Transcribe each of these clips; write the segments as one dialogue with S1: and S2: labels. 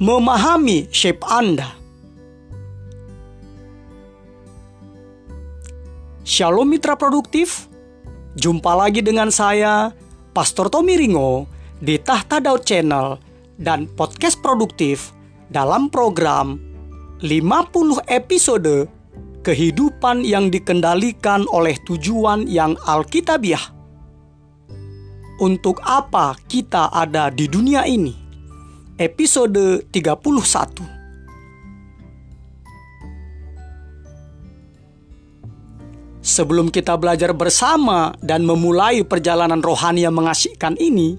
S1: memahami shape Anda. Shalom mitra produktif. Jumpa lagi dengan saya, Pastor Tommy Ringo di Tahta Daud Channel dan podcast produktif dalam program 50 episode kehidupan yang dikendalikan oleh tujuan yang alkitabiah. Untuk apa kita ada di dunia ini? Episode 31. Sebelum kita belajar bersama dan memulai perjalanan rohani yang mengasihkan ini,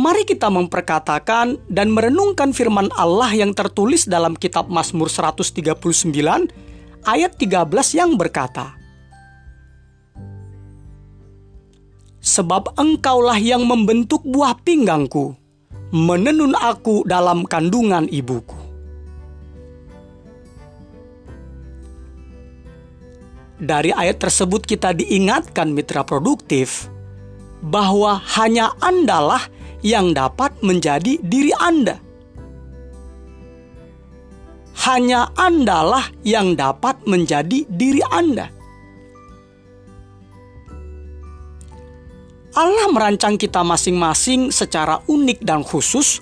S1: mari kita memperkatakan dan merenungkan firman Allah yang tertulis dalam kitab Mazmur 139 ayat 13 yang berkata, Sebab engkaulah yang membentuk buah pinggangku, menenun aku dalam kandungan ibuku. Dari ayat tersebut kita diingatkan mitra produktif bahwa hanya Andalah yang dapat menjadi diri Anda. Hanya Andalah yang dapat menjadi diri Anda. Allah merancang kita masing-masing secara unik dan khusus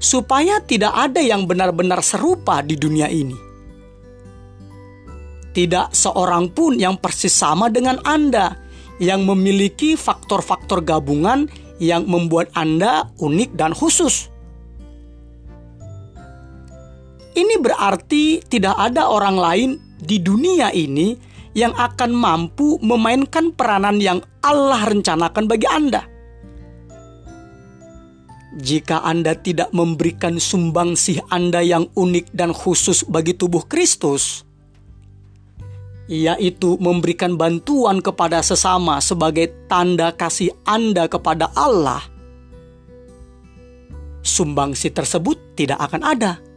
S1: supaya tidak ada yang benar-benar serupa di dunia ini tidak seorang pun yang persis sama dengan Anda, yang memiliki faktor-faktor gabungan yang membuat Anda unik dan khusus. Ini berarti tidak ada orang lain di dunia ini yang akan mampu memainkan peranan yang Allah rencanakan bagi Anda. Jika Anda tidak memberikan sumbangsih Anda yang unik dan khusus bagi tubuh Kristus, yaitu memberikan bantuan kepada sesama sebagai tanda kasih Anda kepada Allah, sumbangsi tersebut tidak akan ada.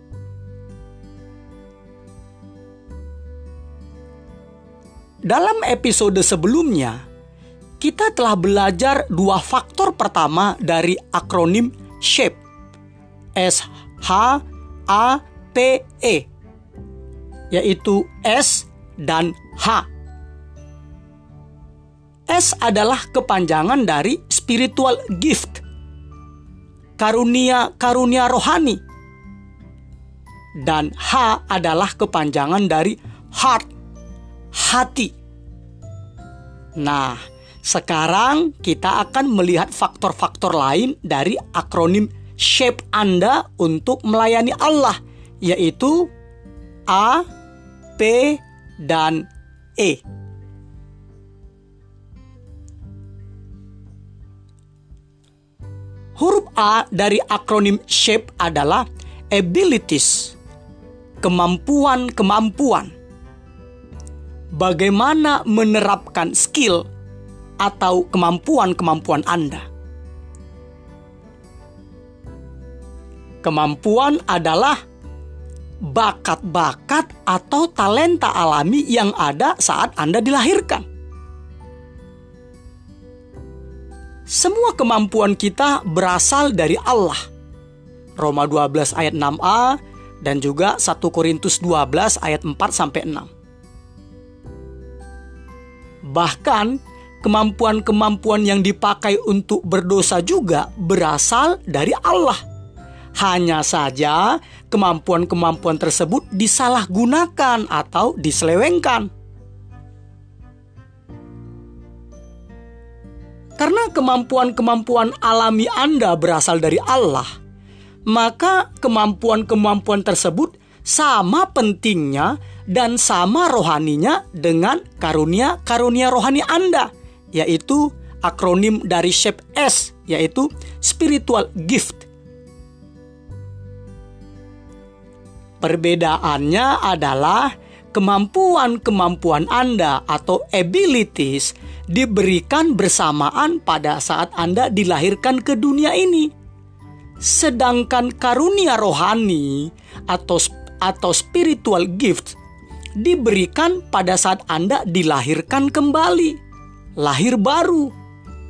S1: Dalam episode sebelumnya, kita telah belajar dua faktor pertama dari akronim SHAPE. S H A P E yaitu S dan H. S adalah kepanjangan dari spiritual gift. Karunia-karunia rohani. Dan H adalah kepanjangan dari heart, hati. Nah, sekarang kita akan melihat faktor-faktor lain dari akronim shape Anda untuk melayani Allah, yaitu A, P, dan E. Huruf A dari akronim SHAPE adalah abilities, kemampuan-kemampuan. Bagaimana menerapkan skill atau kemampuan-kemampuan Anda. Kemampuan adalah bakat-bakat atau talenta alami yang ada saat Anda dilahirkan. Semua kemampuan kita berasal dari Allah. Roma 12 ayat 6a dan juga 1 Korintus 12 ayat 4 sampai 6. Bahkan kemampuan-kemampuan yang dipakai untuk berdosa juga berasal dari Allah hanya saja kemampuan-kemampuan tersebut disalahgunakan atau diselewengkan. Karena kemampuan-kemampuan alami Anda berasal dari Allah, maka kemampuan-kemampuan tersebut sama pentingnya dan sama rohaninya dengan karunia-karunia rohani Anda, yaitu akronim dari SHAPE S, yaitu Spiritual Gift Perbedaannya adalah kemampuan-kemampuan Anda atau abilities diberikan bersamaan pada saat Anda dilahirkan ke dunia ini. Sedangkan karunia rohani atau atau spiritual gift diberikan pada saat Anda dilahirkan kembali, lahir baru.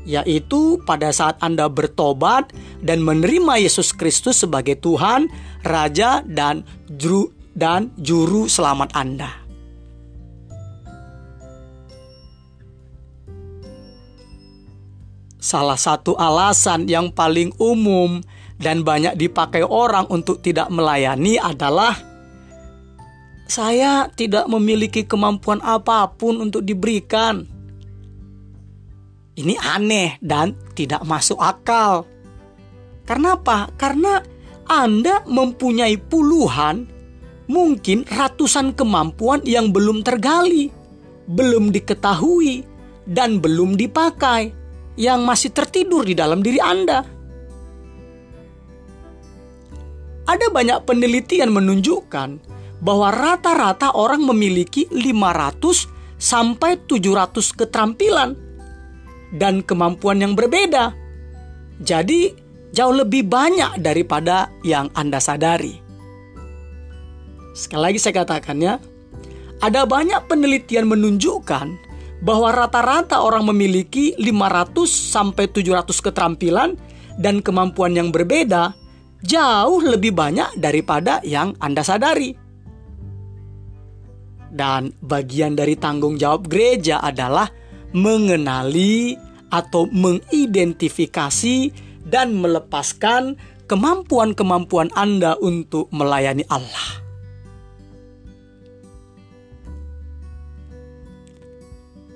S1: yaitu pada saat Anda bertobat dan menerima Yesus Kristus sebagai Tuhan, Raja, dan Juru, dan Juru Selamat Anda. Salah satu alasan yang paling umum dan banyak dipakai orang untuk tidak melayani adalah saya tidak memiliki kemampuan apa pun untuk diberikan. Ini aneh dan tidak masuk akal. Karena apa? Karena Anda mempunyai puluhan, mungkin ratusan kemampuan yang belum tergali, belum diketahui, dan belum dipakai yang masih tertidur di dalam diri Anda. Ada banyak penelitian menunjukkan bahwa rata-rata orang memiliki 500 sampai 700 keterampilan dan kemampuan yang berbeda. Jadi, jauh lebih banyak daripada yang Anda sadari. Sekali lagi saya katakan ya, ada banyak penelitian menunjukkan bahwa rata-rata orang memiliki 500 sampai 700 keterampilan dan kemampuan yang berbeda jauh lebih banyak daripada yang Anda sadari. Dan bagian dari tanggung jawab gereja adalah mengenali atau mengidentifikasi dan melepaskan kemampuan-kemampuan Anda untuk melayani Allah.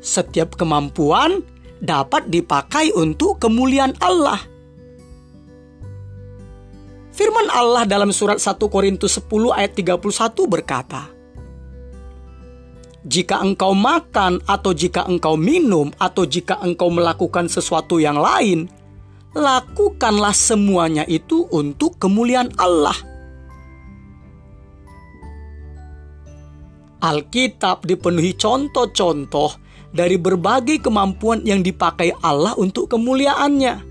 S1: setiap kemampuan dapat dipakai untuk kemuliaan Allah. Firman Allah dalam surat 1 Korintus 10 ayat 31 berkata, Jika engkau makan atau jika engkau minum atau jika engkau melakukan sesuatu yang lain, lakukanlah semuanya itu untuk kemuliaan Allah. Alkitab dipenuhi contoh-contoh dari berbagai kemampuan yang dipakai Allah untuk kemuliaannya.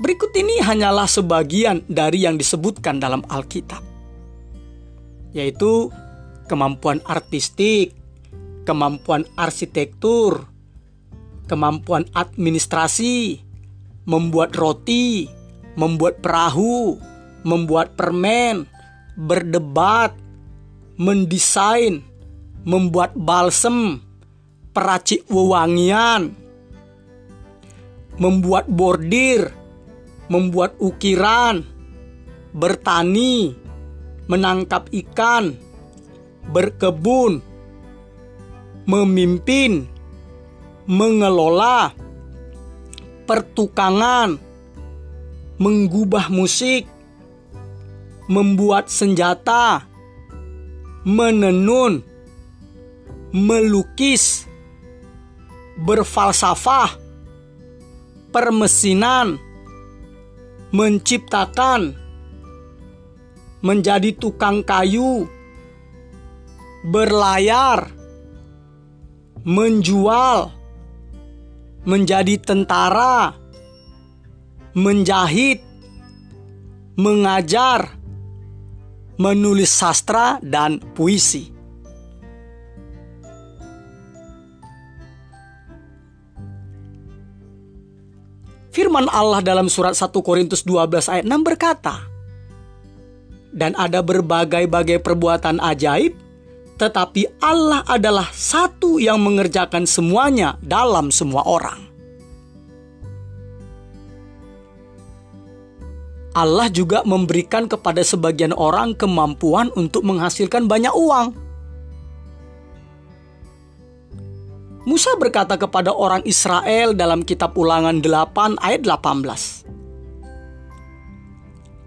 S1: Berikut ini hanyalah sebagian dari yang disebutkan dalam Alkitab, yaitu kemampuan artistik, kemampuan arsitektur, kemampuan administrasi, membuat roti, membuat perahu, membuat permen, berdebat, mendesain, membuat balsem, peracik wewangian, membuat bordir, membuat ukiran, bertani, menangkap ikan, berkebun, memimpin, mengelola, pertukangan, menggubah musik, membuat senjata, menenun, melukis, berfalsafah, permesinan, menciptakan, menjadi tukang kayu, berlayar, menjual, menjadi tentara, menjahit, mengajar, menulis sastra, dan puisi. Firman Allah dalam surat 1 Korintus 12 ayat 6 berkata, Dan ada berbagai-bagai perbuatan ajaib, tetapi Allah adalah satu yang mengerjakan semuanya dalam semua orang. Allah juga memberikan kepada sebagian orang kemampuan untuk menghasilkan banyak uang. Musa berkata kepada orang Israel dalam kitab Ulangan 8 ayat 18.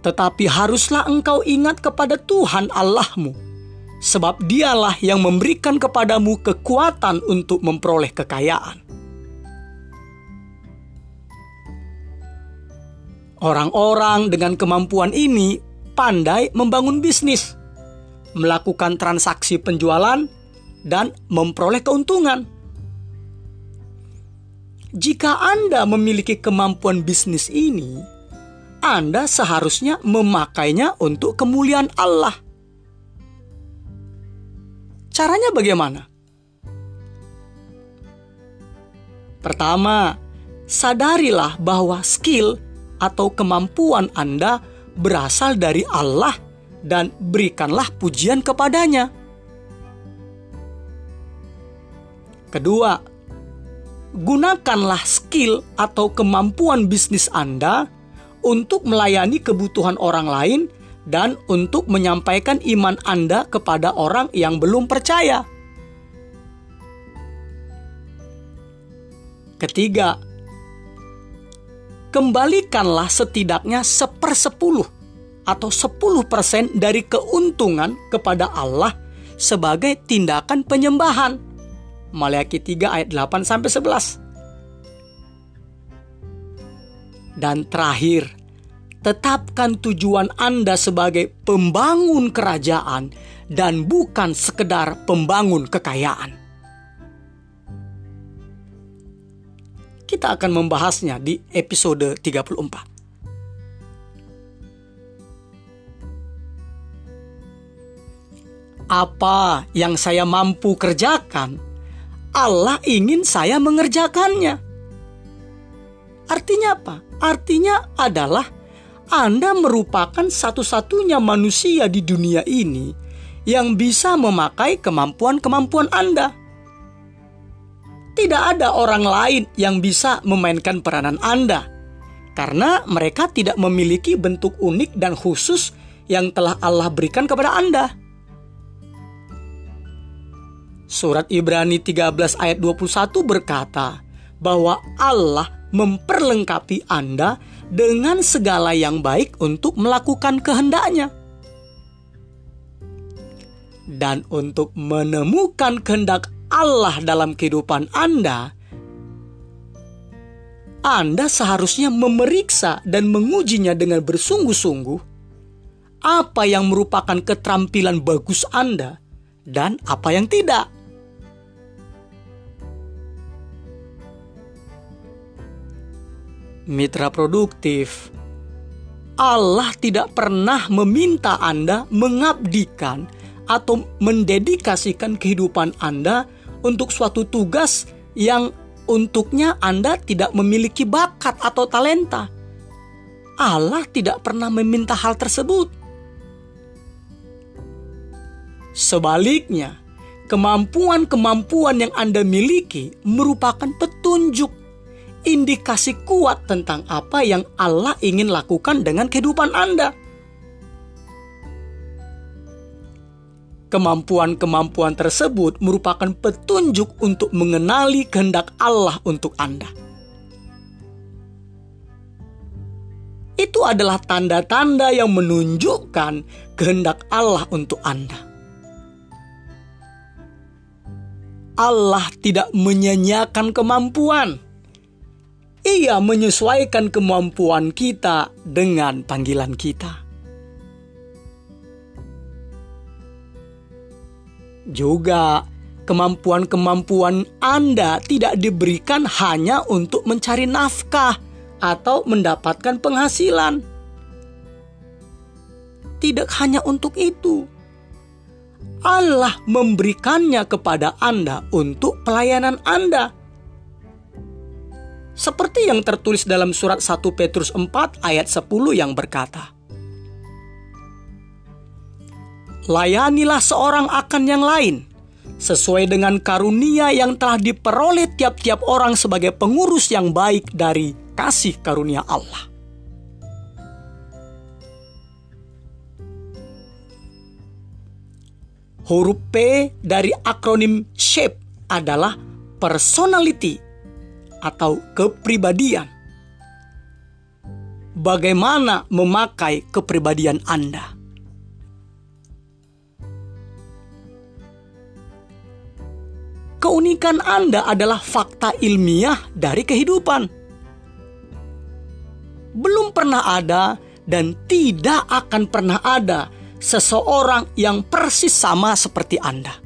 S1: Tetapi haruslah engkau ingat kepada Tuhan Allahmu, sebab dialah yang memberikan kepadamu kekuatan untuk memperoleh kekayaan. Orang-orang dengan kemampuan ini pandai membangun bisnis, melakukan transaksi penjualan, dan memperoleh keuntungan. Jika Anda memiliki kemampuan bisnis ini, Anda seharusnya memakainya untuk kemuliaan Allah. Caranya bagaimana? Pertama, sadarilah bahwa skill atau kemampuan Anda berasal dari Allah dan berikanlah pujian kepadanya. Kedua, gunakanlah skill atau kemampuan bisnis Anda untuk melayani kebutuhan orang lain dan untuk menyampaikan iman Anda kepada orang yang belum percaya. Ketiga, kembalikanlah setidaknya sepersepuluh atau sepuluh persen dari keuntungan kepada Allah sebagai tindakan penyembahan. Maleakhi 3 ayat 8 sampai 11. Dan terakhir, tetapkan tujuan Anda sebagai pembangun kerajaan dan bukan sekedar pembangun kekayaan. Kita akan membahasnya di episode 34. Apa yang saya mampu kerjakan, Allah ingin saya mengerjakannya. Artinya apa? Artinya adalah Anda merupakan satu-satunya manusia di dunia ini yang bisa memakai kemampuan-kemampuan Anda. Tidak ada orang lain yang bisa memainkan peranan Anda karena mereka tidak memiliki bentuk unik dan khusus yang telah Allah berikan kepada Anda. Surat Ibrani 13 ayat 21 berkata bahwa Allah memperlengkapi Anda dengan segala yang baik untuk melakukan kehendaknya. Dan untuk menemukan kehendak Allah dalam kehidupan Anda, Anda seharusnya memeriksa dan mengujinya dengan bersungguh-sungguh apa yang merupakan keterampilan bagus Anda dan apa yang tidak. Mitra produktif, Allah tidak pernah meminta Anda mengabdikan atau mendedikasikan kehidupan Anda untuk suatu tugas yang untuknya Anda tidak memiliki bakat atau talenta. Allah tidak pernah meminta hal tersebut. Sebaliknya, kemampuan-kemampuan yang Anda miliki merupakan petunjuk, indikasi kuat tentang apa yang Allah ingin lakukan dengan kehidupan Anda. Kemampuan-kemampuan tersebut merupakan petunjuk untuk mengenali kehendak Allah untuk Anda. Itu adalah tanda-tanda yang menunjukkan kehendak Allah untuk Anda. Allah tidak menyanyiakan kemampuan. Ia menyesuaikan kemampuan kita dengan panggilan kita. Juga, kemampuan-kemampuan Anda tidak diberikan hanya untuk mencari nafkah atau mendapatkan penghasilan. Tidak hanya untuk itu, Allah memberikannya kepada Anda untuk pelayanan Anda. Seperti yang tertulis dalam surat 1 Petrus 4 ayat 10 yang berkata, Layanilah seorang akan yang lain, sesuai dengan karunia yang telah diperoleh tiap-tiap orang sebagai pengurus yang baik dari kasih karunia Allah. Huruf P dari akronim SHAPE adalah personality atau kepribadian. Bagaimana memakai kepribadian Anda? Keunikan Anda adalah fakta ilmiah dari kehidupan. Belum pernah ada dan tidak akan pernah ada seseorang yang persis sama seperti Anda.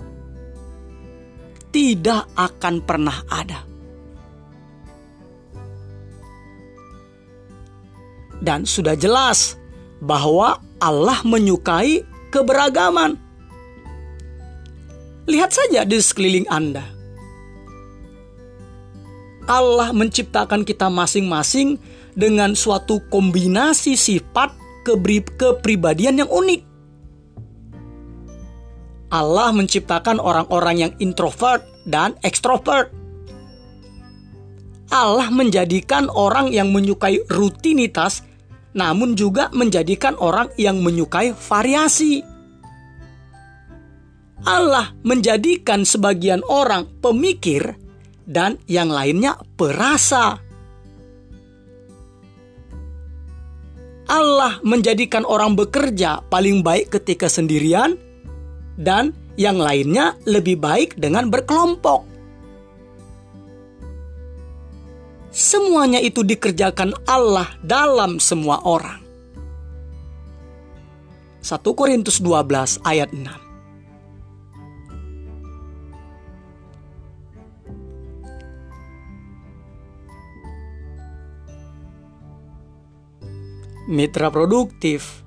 S1: Tidak akan pernah ada. Dan sudah jelas bahwa Allah menyukai keberagaman. Lihat saja di sekeliling Anda. Allah menciptakan kita masing-masing dengan suatu kombinasi sifat kepribadian yang unik. Allah menciptakan orang-orang yang introvert dan ekstrovert. Allah menjadikan orang yang menyukai rutinitas, namun juga menjadikan orang yang menyukai variasi. Allah menjadikan sebagian orang pemikir dan yang lainnya perasa. Allah menjadikan orang bekerja paling baik ketika sendirian dan yang lainnya lebih baik dengan berkelompok. Semuanya itu dikerjakan Allah dalam semua orang. 1 Korintus 12 ayat 6 mitra produktif.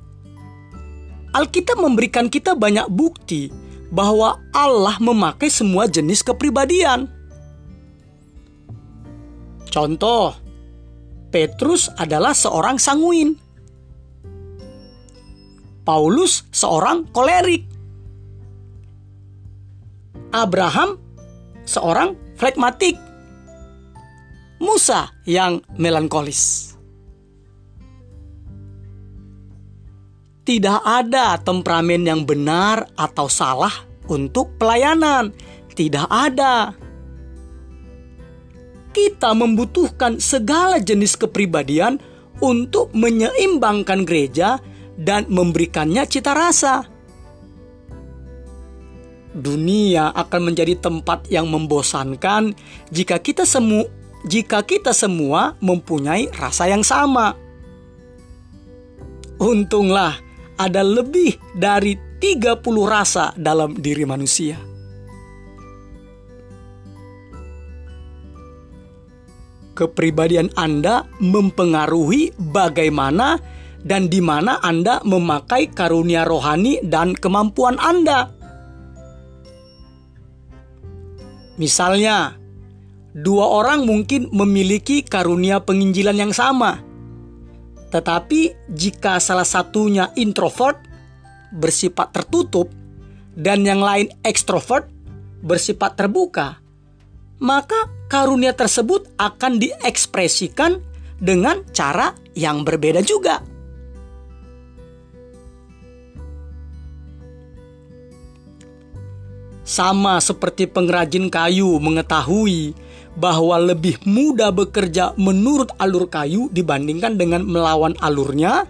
S1: Alkitab memberikan kita banyak bukti bahwa Allah memakai semua jenis kepribadian. Contoh, Petrus adalah seorang sanguin. Paulus seorang kolerik. Abraham seorang flekmatik. Musa yang melankolis. Tidak ada temperamen yang benar atau salah untuk pelayanan. Tidak ada. Kita membutuhkan segala jenis kepribadian untuk menyeimbangkan gereja dan memberikannya cita rasa. Dunia akan menjadi tempat yang membosankan jika kita semu jika kita semua mempunyai rasa yang sama. Untunglah ada lebih dari 30 rasa dalam diri manusia. Kepribadian Anda mempengaruhi bagaimana dan di mana Anda memakai karunia rohani dan kemampuan Anda. Misalnya, dua orang mungkin memiliki karunia penginjilan yang sama tetapi jika salah satunya introvert, bersifat tertutup, dan yang lain ekstrovert, bersifat terbuka, maka karunia tersebut akan diekspresikan dengan cara yang berbeda juga. Sama seperti pengrajin kayu mengetahui bahwa lebih mudah bekerja menurut alur kayu dibandingkan dengan melawan alurnya?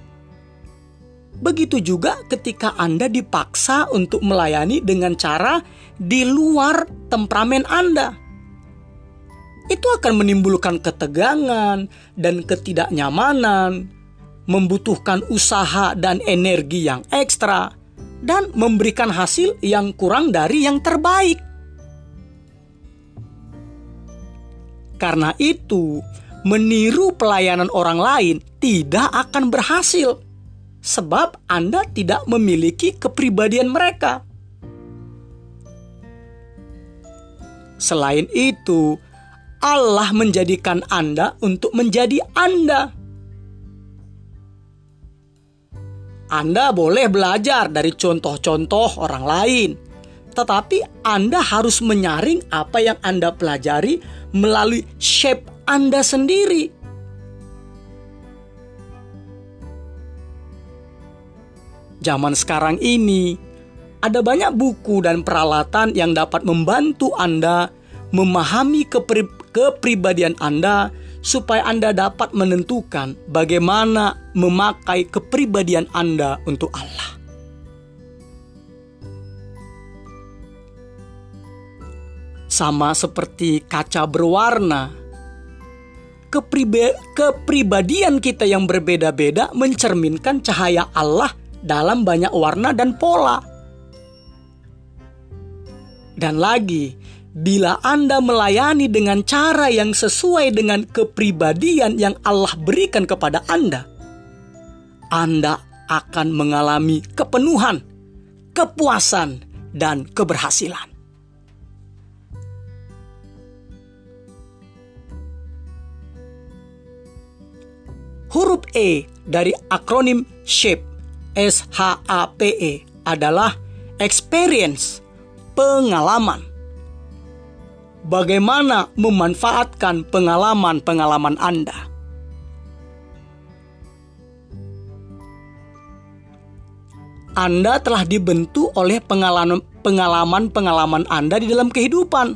S1: Begitu juga ketika Anda dipaksa untuk melayani dengan cara di luar temperamen Anda. Itu akan menimbulkan ketegangan dan ketidaknyamanan, membutuhkan usaha dan energi yang ekstra, dan memberikan hasil yang kurang dari yang terbaik. Karena itu, meniru pelayanan orang lain tidak akan berhasil, sebab Anda tidak memiliki kepribadian mereka. Selain itu, Allah menjadikan Anda untuk menjadi Anda. Anda boleh belajar dari contoh-contoh orang lain, tetapi Anda harus menyaring apa yang Anda pelajari melalui shape Anda sendiri. Zaman sekarang ini ada banyak buku dan peralatan yang dapat membantu Anda memahami kepri kepribadian Anda supaya Anda dapat menentukan bagaimana memakai kepribadian Anda untuk Allah. sama seperti kaca berwarna. Kepribadian kita yang berbeda-beda mencerminkan cahaya Allah dalam banyak warna dan pola. Dan lagi, bila Anda melayani dengan cara yang sesuai dengan kepribadian yang Allah berikan kepada Anda, Anda akan mengalami kepenuhan, kepuasan, dan keberhasilan. Huruf E dari akronim SHAPE, S-H-A-P-E adalah experience, pengalaman. Bagaimana memanfaatkan pengalaman-pengalaman Anda? Anda telah dibentuk oleh pengalaman-pengalaman Anda di dalam kehidupan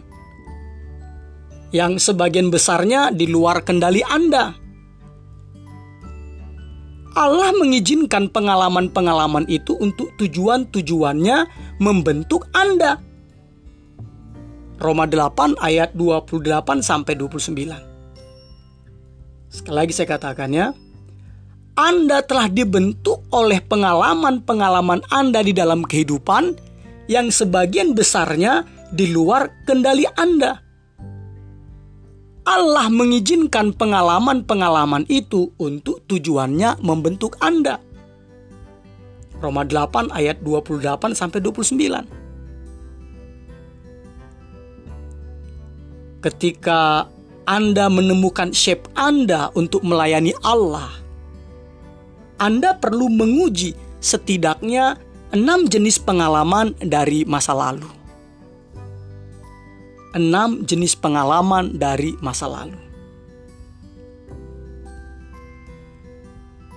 S1: yang sebagian besarnya di luar kendali Anda. Allah mengizinkan pengalaman-pengalaman itu untuk tujuan-tujuannya membentuk Anda. Roma 8 ayat 28 sampai 29. Sekali lagi saya katakan ya, anda telah dibentuk oleh pengalaman-pengalaman Anda di dalam kehidupan yang sebagian besarnya di luar kendali Anda. Allah mengizinkan pengalaman-pengalaman itu untuk tujuannya membentuk Anda. Roma 8 ayat 28 sampai 29. Ketika Anda menemukan shape Anda untuk melayani Allah, anda perlu menguji setidaknya enam jenis pengalaman dari masa lalu. Enam jenis pengalaman dari masa lalu.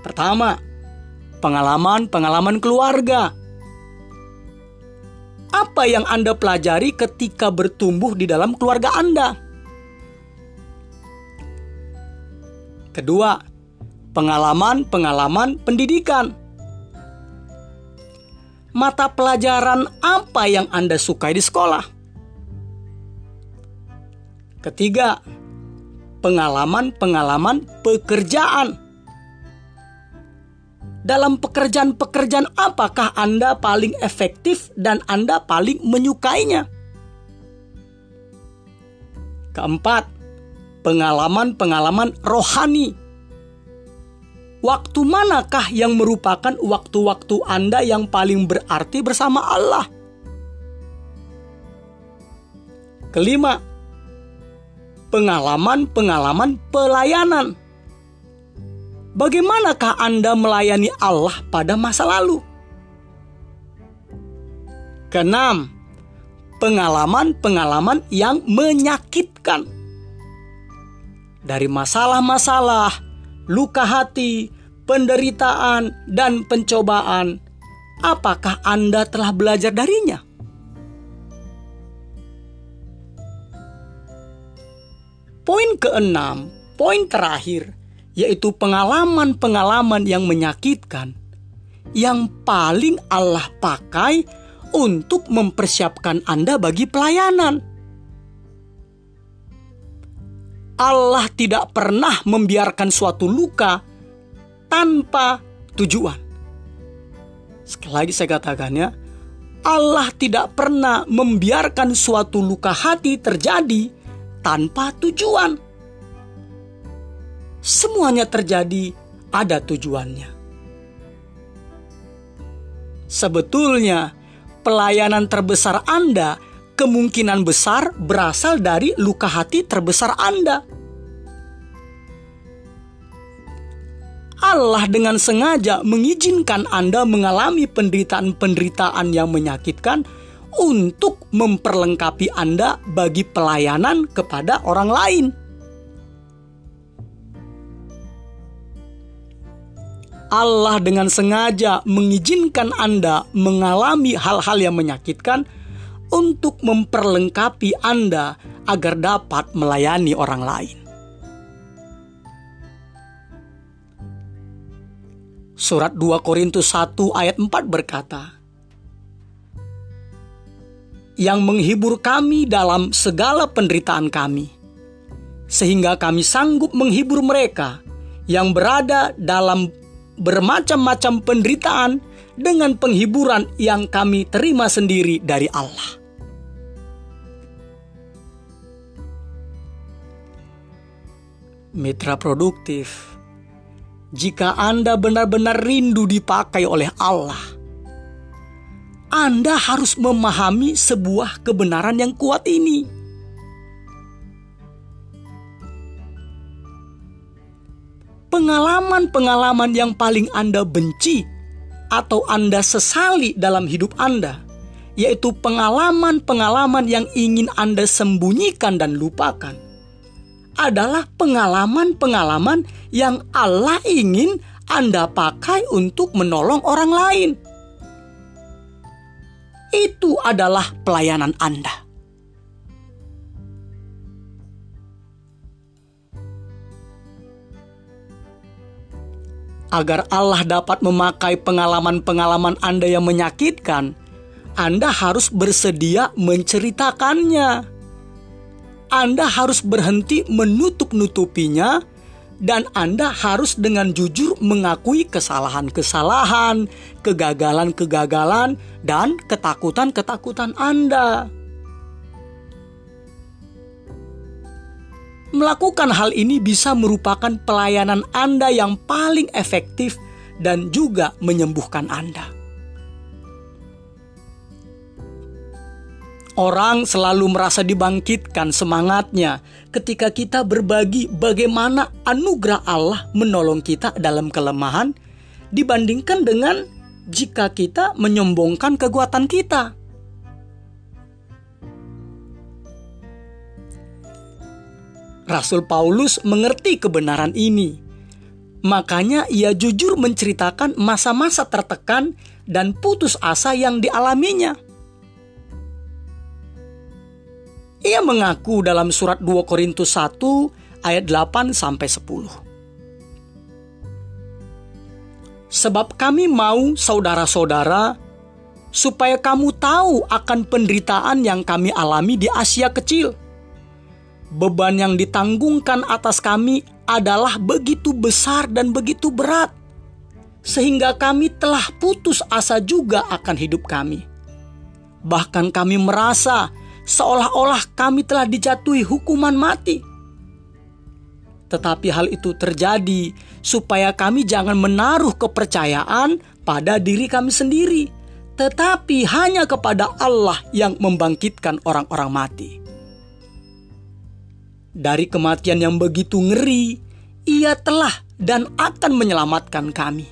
S1: Pertama, pengalaman-pengalaman keluarga. Apa yang Anda pelajari ketika bertumbuh di dalam keluarga Anda? Kedua, pengalaman-pengalaman pendidikan. Mata pelajaran apa yang Anda sukai di sekolah? Ketiga, pengalaman-pengalaman pekerjaan. Dalam pekerjaan-pekerjaan apakah Anda paling efektif dan Anda paling menyukainya? Keempat, pengalaman-pengalaman rohani Waktu manakah yang merupakan waktu-waktu Anda yang paling berarti bersama Allah? Kelima, pengalaman-pengalaman pelayanan. Bagaimanakah Anda melayani Allah pada masa lalu? Keenam, pengalaman-pengalaman yang menyakitkan. Dari masalah-masalah, luka hati, penderitaan, dan pencobaan, apakah Anda telah belajar darinya? Poin keenam, poin terakhir, yaitu pengalaman-pengalaman yang menyakitkan yang paling Allah pakai untuk mempersiapkan Anda bagi pelayanan. Allah tidak pernah membiarkan suatu luka tanpa tujuan. Sekali lagi saya katakan ya, Allah tidak pernah membiarkan suatu luka hati terjadi tanpa tujuan. Semuanya terjadi ada tujuannya. Sebetulnya, pelayanan terbesar Anda kemungkinan besar berasal dari luka hati terbesar Anda. Allah dengan sengaja mengizinkan Anda mengalami penderitaan-penderitaan yang menyakitkan untuk memperlengkapi Anda bagi pelayanan kepada orang lain. Allah dengan sengaja mengizinkan Anda mengalami hal-hal yang menyakitkan untuk memperlengkapi Anda agar dapat melayani orang lain. Surat 2 Korintus 1 ayat 4 berkata, Yang menghibur kami dalam segala penderitaan kami, sehingga kami sanggup menghibur mereka yang berada dalam bermacam-macam penderitaan dengan penghiburan yang kami terima sendiri dari Allah. Mitra produktif, jika Anda benar-benar rindu dipakai oleh Allah, Anda harus memahami sebuah kebenaran yang kuat ini. Pengalaman-pengalaman yang paling Anda benci atau Anda sesali dalam hidup Anda, yaitu pengalaman-pengalaman yang ingin Anda sembunyikan dan lupakan, adalah pengalaman-pengalaman yang Allah ingin Anda pakai untuk menolong orang lain. Itu adalah pelayanan Anda. Agar Allah dapat memakai pengalaman-pengalaman Anda yang menyakitkan, Anda harus bersedia menceritakannya. Anda harus berhenti menutup-nutupinya, dan Anda harus dengan jujur mengakui kesalahan-kesalahan, kegagalan-kegagalan, dan ketakutan-ketakutan Anda. Melakukan hal ini bisa merupakan pelayanan Anda yang paling efektif dan juga menyembuhkan Anda. Orang selalu merasa dibangkitkan semangatnya ketika kita berbagi bagaimana anugerah Allah menolong kita dalam kelemahan dibandingkan dengan jika kita menyombongkan kekuatan kita. Rasul Paulus mengerti kebenaran ini. Makanya ia jujur menceritakan masa-masa tertekan dan putus asa yang dialaminya. Ia mengaku dalam surat 2 Korintus 1 ayat 8 sampai 10. Sebab kami mau saudara-saudara supaya kamu tahu akan penderitaan yang kami alami di Asia kecil beban yang ditanggungkan atas kami adalah begitu besar dan begitu berat, sehingga kami telah putus asa juga akan hidup kami. Bahkan kami merasa seolah-olah kami telah dijatuhi hukuman mati. Tetapi hal itu terjadi supaya kami jangan menaruh kepercayaan pada diri kami sendiri, tetapi hanya kepada Allah yang membangkitkan orang-orang mati dari kematian yang begitu ngeri, ia telah dan akan menyelamatkan kami.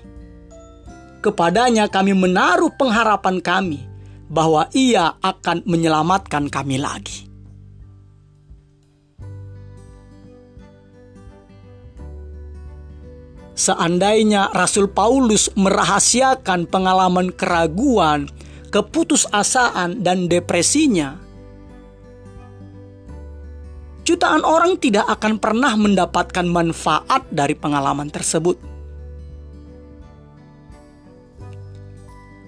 S1: Kepadanya kami menaruh pengharapan kami bahwa ia akan menyelamatkan kami lagi. Seandainya Rasul Paulus merahasiakan pengalaman keraguan, keputusasaan, dan depresinya, jutaan orang tidak akan pernah mendapatkan manfaat dari pengalaman tersebut.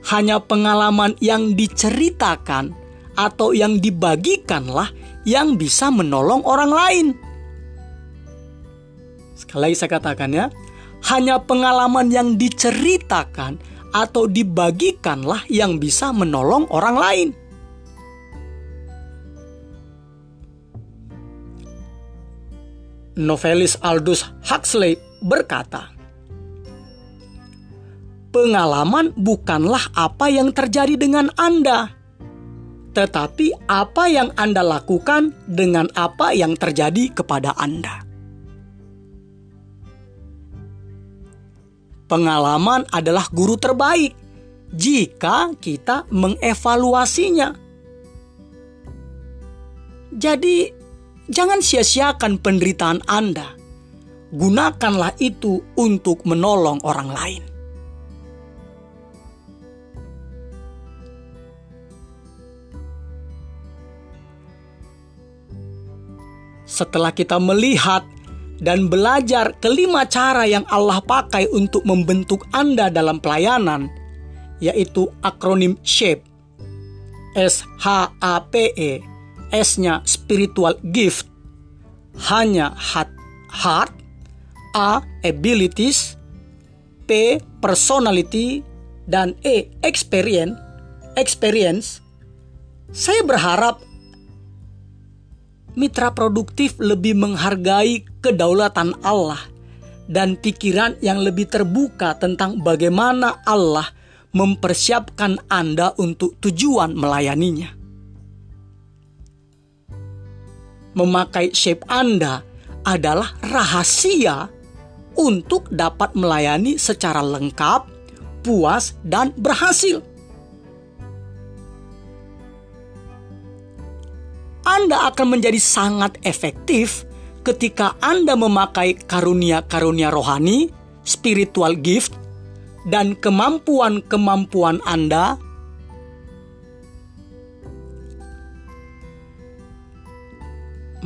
S1: Hanya pengalaman yang diceritakan atau yang dibagikanlah yang bisa menolong orang lain. Sekali lagi saya katakan ya, hanya pengalaman yang diceritakan atau dibagikanlah yang bisa menolong orang lain. Novelis Aldous Huxley berkata, "Pengalaman bukanlah apa yang terjadi dengan Anda, tetapi apa yang Anda lakukan dengan apa yang terjadi kepada Anda." Pengalaman adalah guru terbaik jika kita mengevaluasinya. Jadi, Jangan sia-siakan penderitaan Anda. Gunakanlah itu untuk menolong orang lain. Setelah kita melihat dan belajar kelima cara yang Allah pakai untuk membentuk Anda dalam pelayanan, yaitu akronim SHAPE, S-H-A-P-E, S-nya spiritual gift, hanya heart, heart, A abilities, P personality, dan E experience, experience. Saya berharap mitra produktif lebih menghargai kedaulatan Allah dan pikiran yang lebih terbuka tentang bagaimana Allah mempersiapkan Anda untuk tujuan melayaninya. Memakai shape Anda adalah rahasia untuk dapat melayani secara lengkap, puas, dan berhasil. Anda akan menjadi sangat efektif ketika Anda memakai karunia-karunia rohani, spiritual gift, dan kemampuan-kemampuan Anda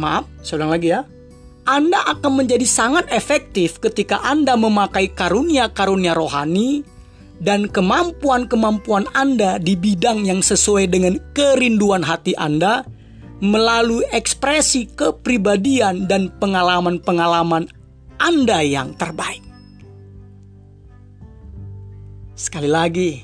S1: Maaf, saya ulang lagi ya. Anda akan menjadi sangat efektif ketika Anda memakai karunia-karunia rohani dan kemampuan-kemampuan Anda di bidang yang sesuai dengan kerinduan hati Anda melalui ekspresi kepribadian dan pengalaman-pengalaman Anda yang terbaik. Sekali lagi,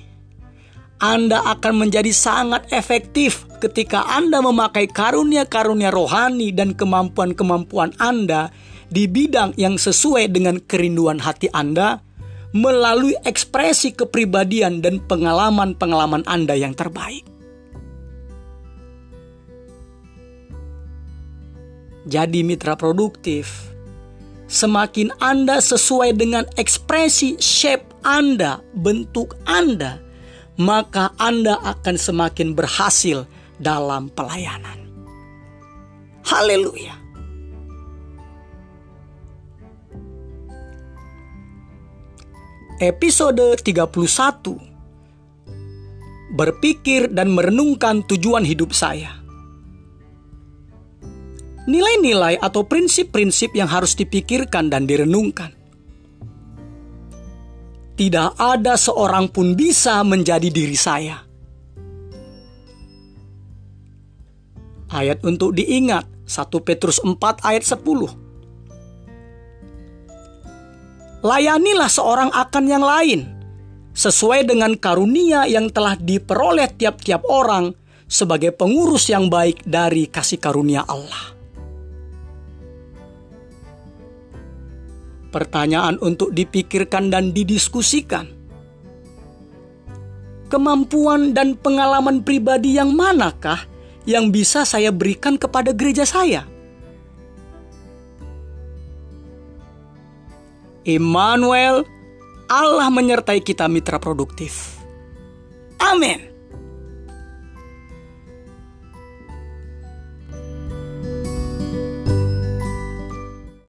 S1: Anda akan menjadi sangat efektif ketika Anda memakai karunia-karunia rohani dan kemampuan-kemampuan Anda di bidang yang sesuai dengan kerinduan hati Anda melalui ekspresi kepribadian dan pengalaman-pengalaman Anda yang terbaik. Jadi mitra produktif, semakin Anda sesuai dengan ekspresi shape Anda, bentuk Anda, maka Anda akan semakin berhasil dalam pelayanan. Haleluya. Episode 31 Berpikir dan merenungkan tujuan hidup saya. Nilai-nilai atau prinsip-prinsip yang harus dipikirkan dan direnungkan. Tidak ada seorang pun bisa menjadi diri saya Ayat untuk diingat 1 Petrus 4 ayat 10 Layanilah seorang akan yang lain sesuai dengan karunia yang telah diperoleh tiap-tiap orang sebagai pengurus yang baik dari kasih karunia Allah. Pertanyaan untuk dipikirkan dan didiskusikan. Kemampuan dan pengalaman pribadi yang manakah yang bisa saya berikan kepada gereja saya. Immanuel, Allah menyertai kita mitra produktif. Amin.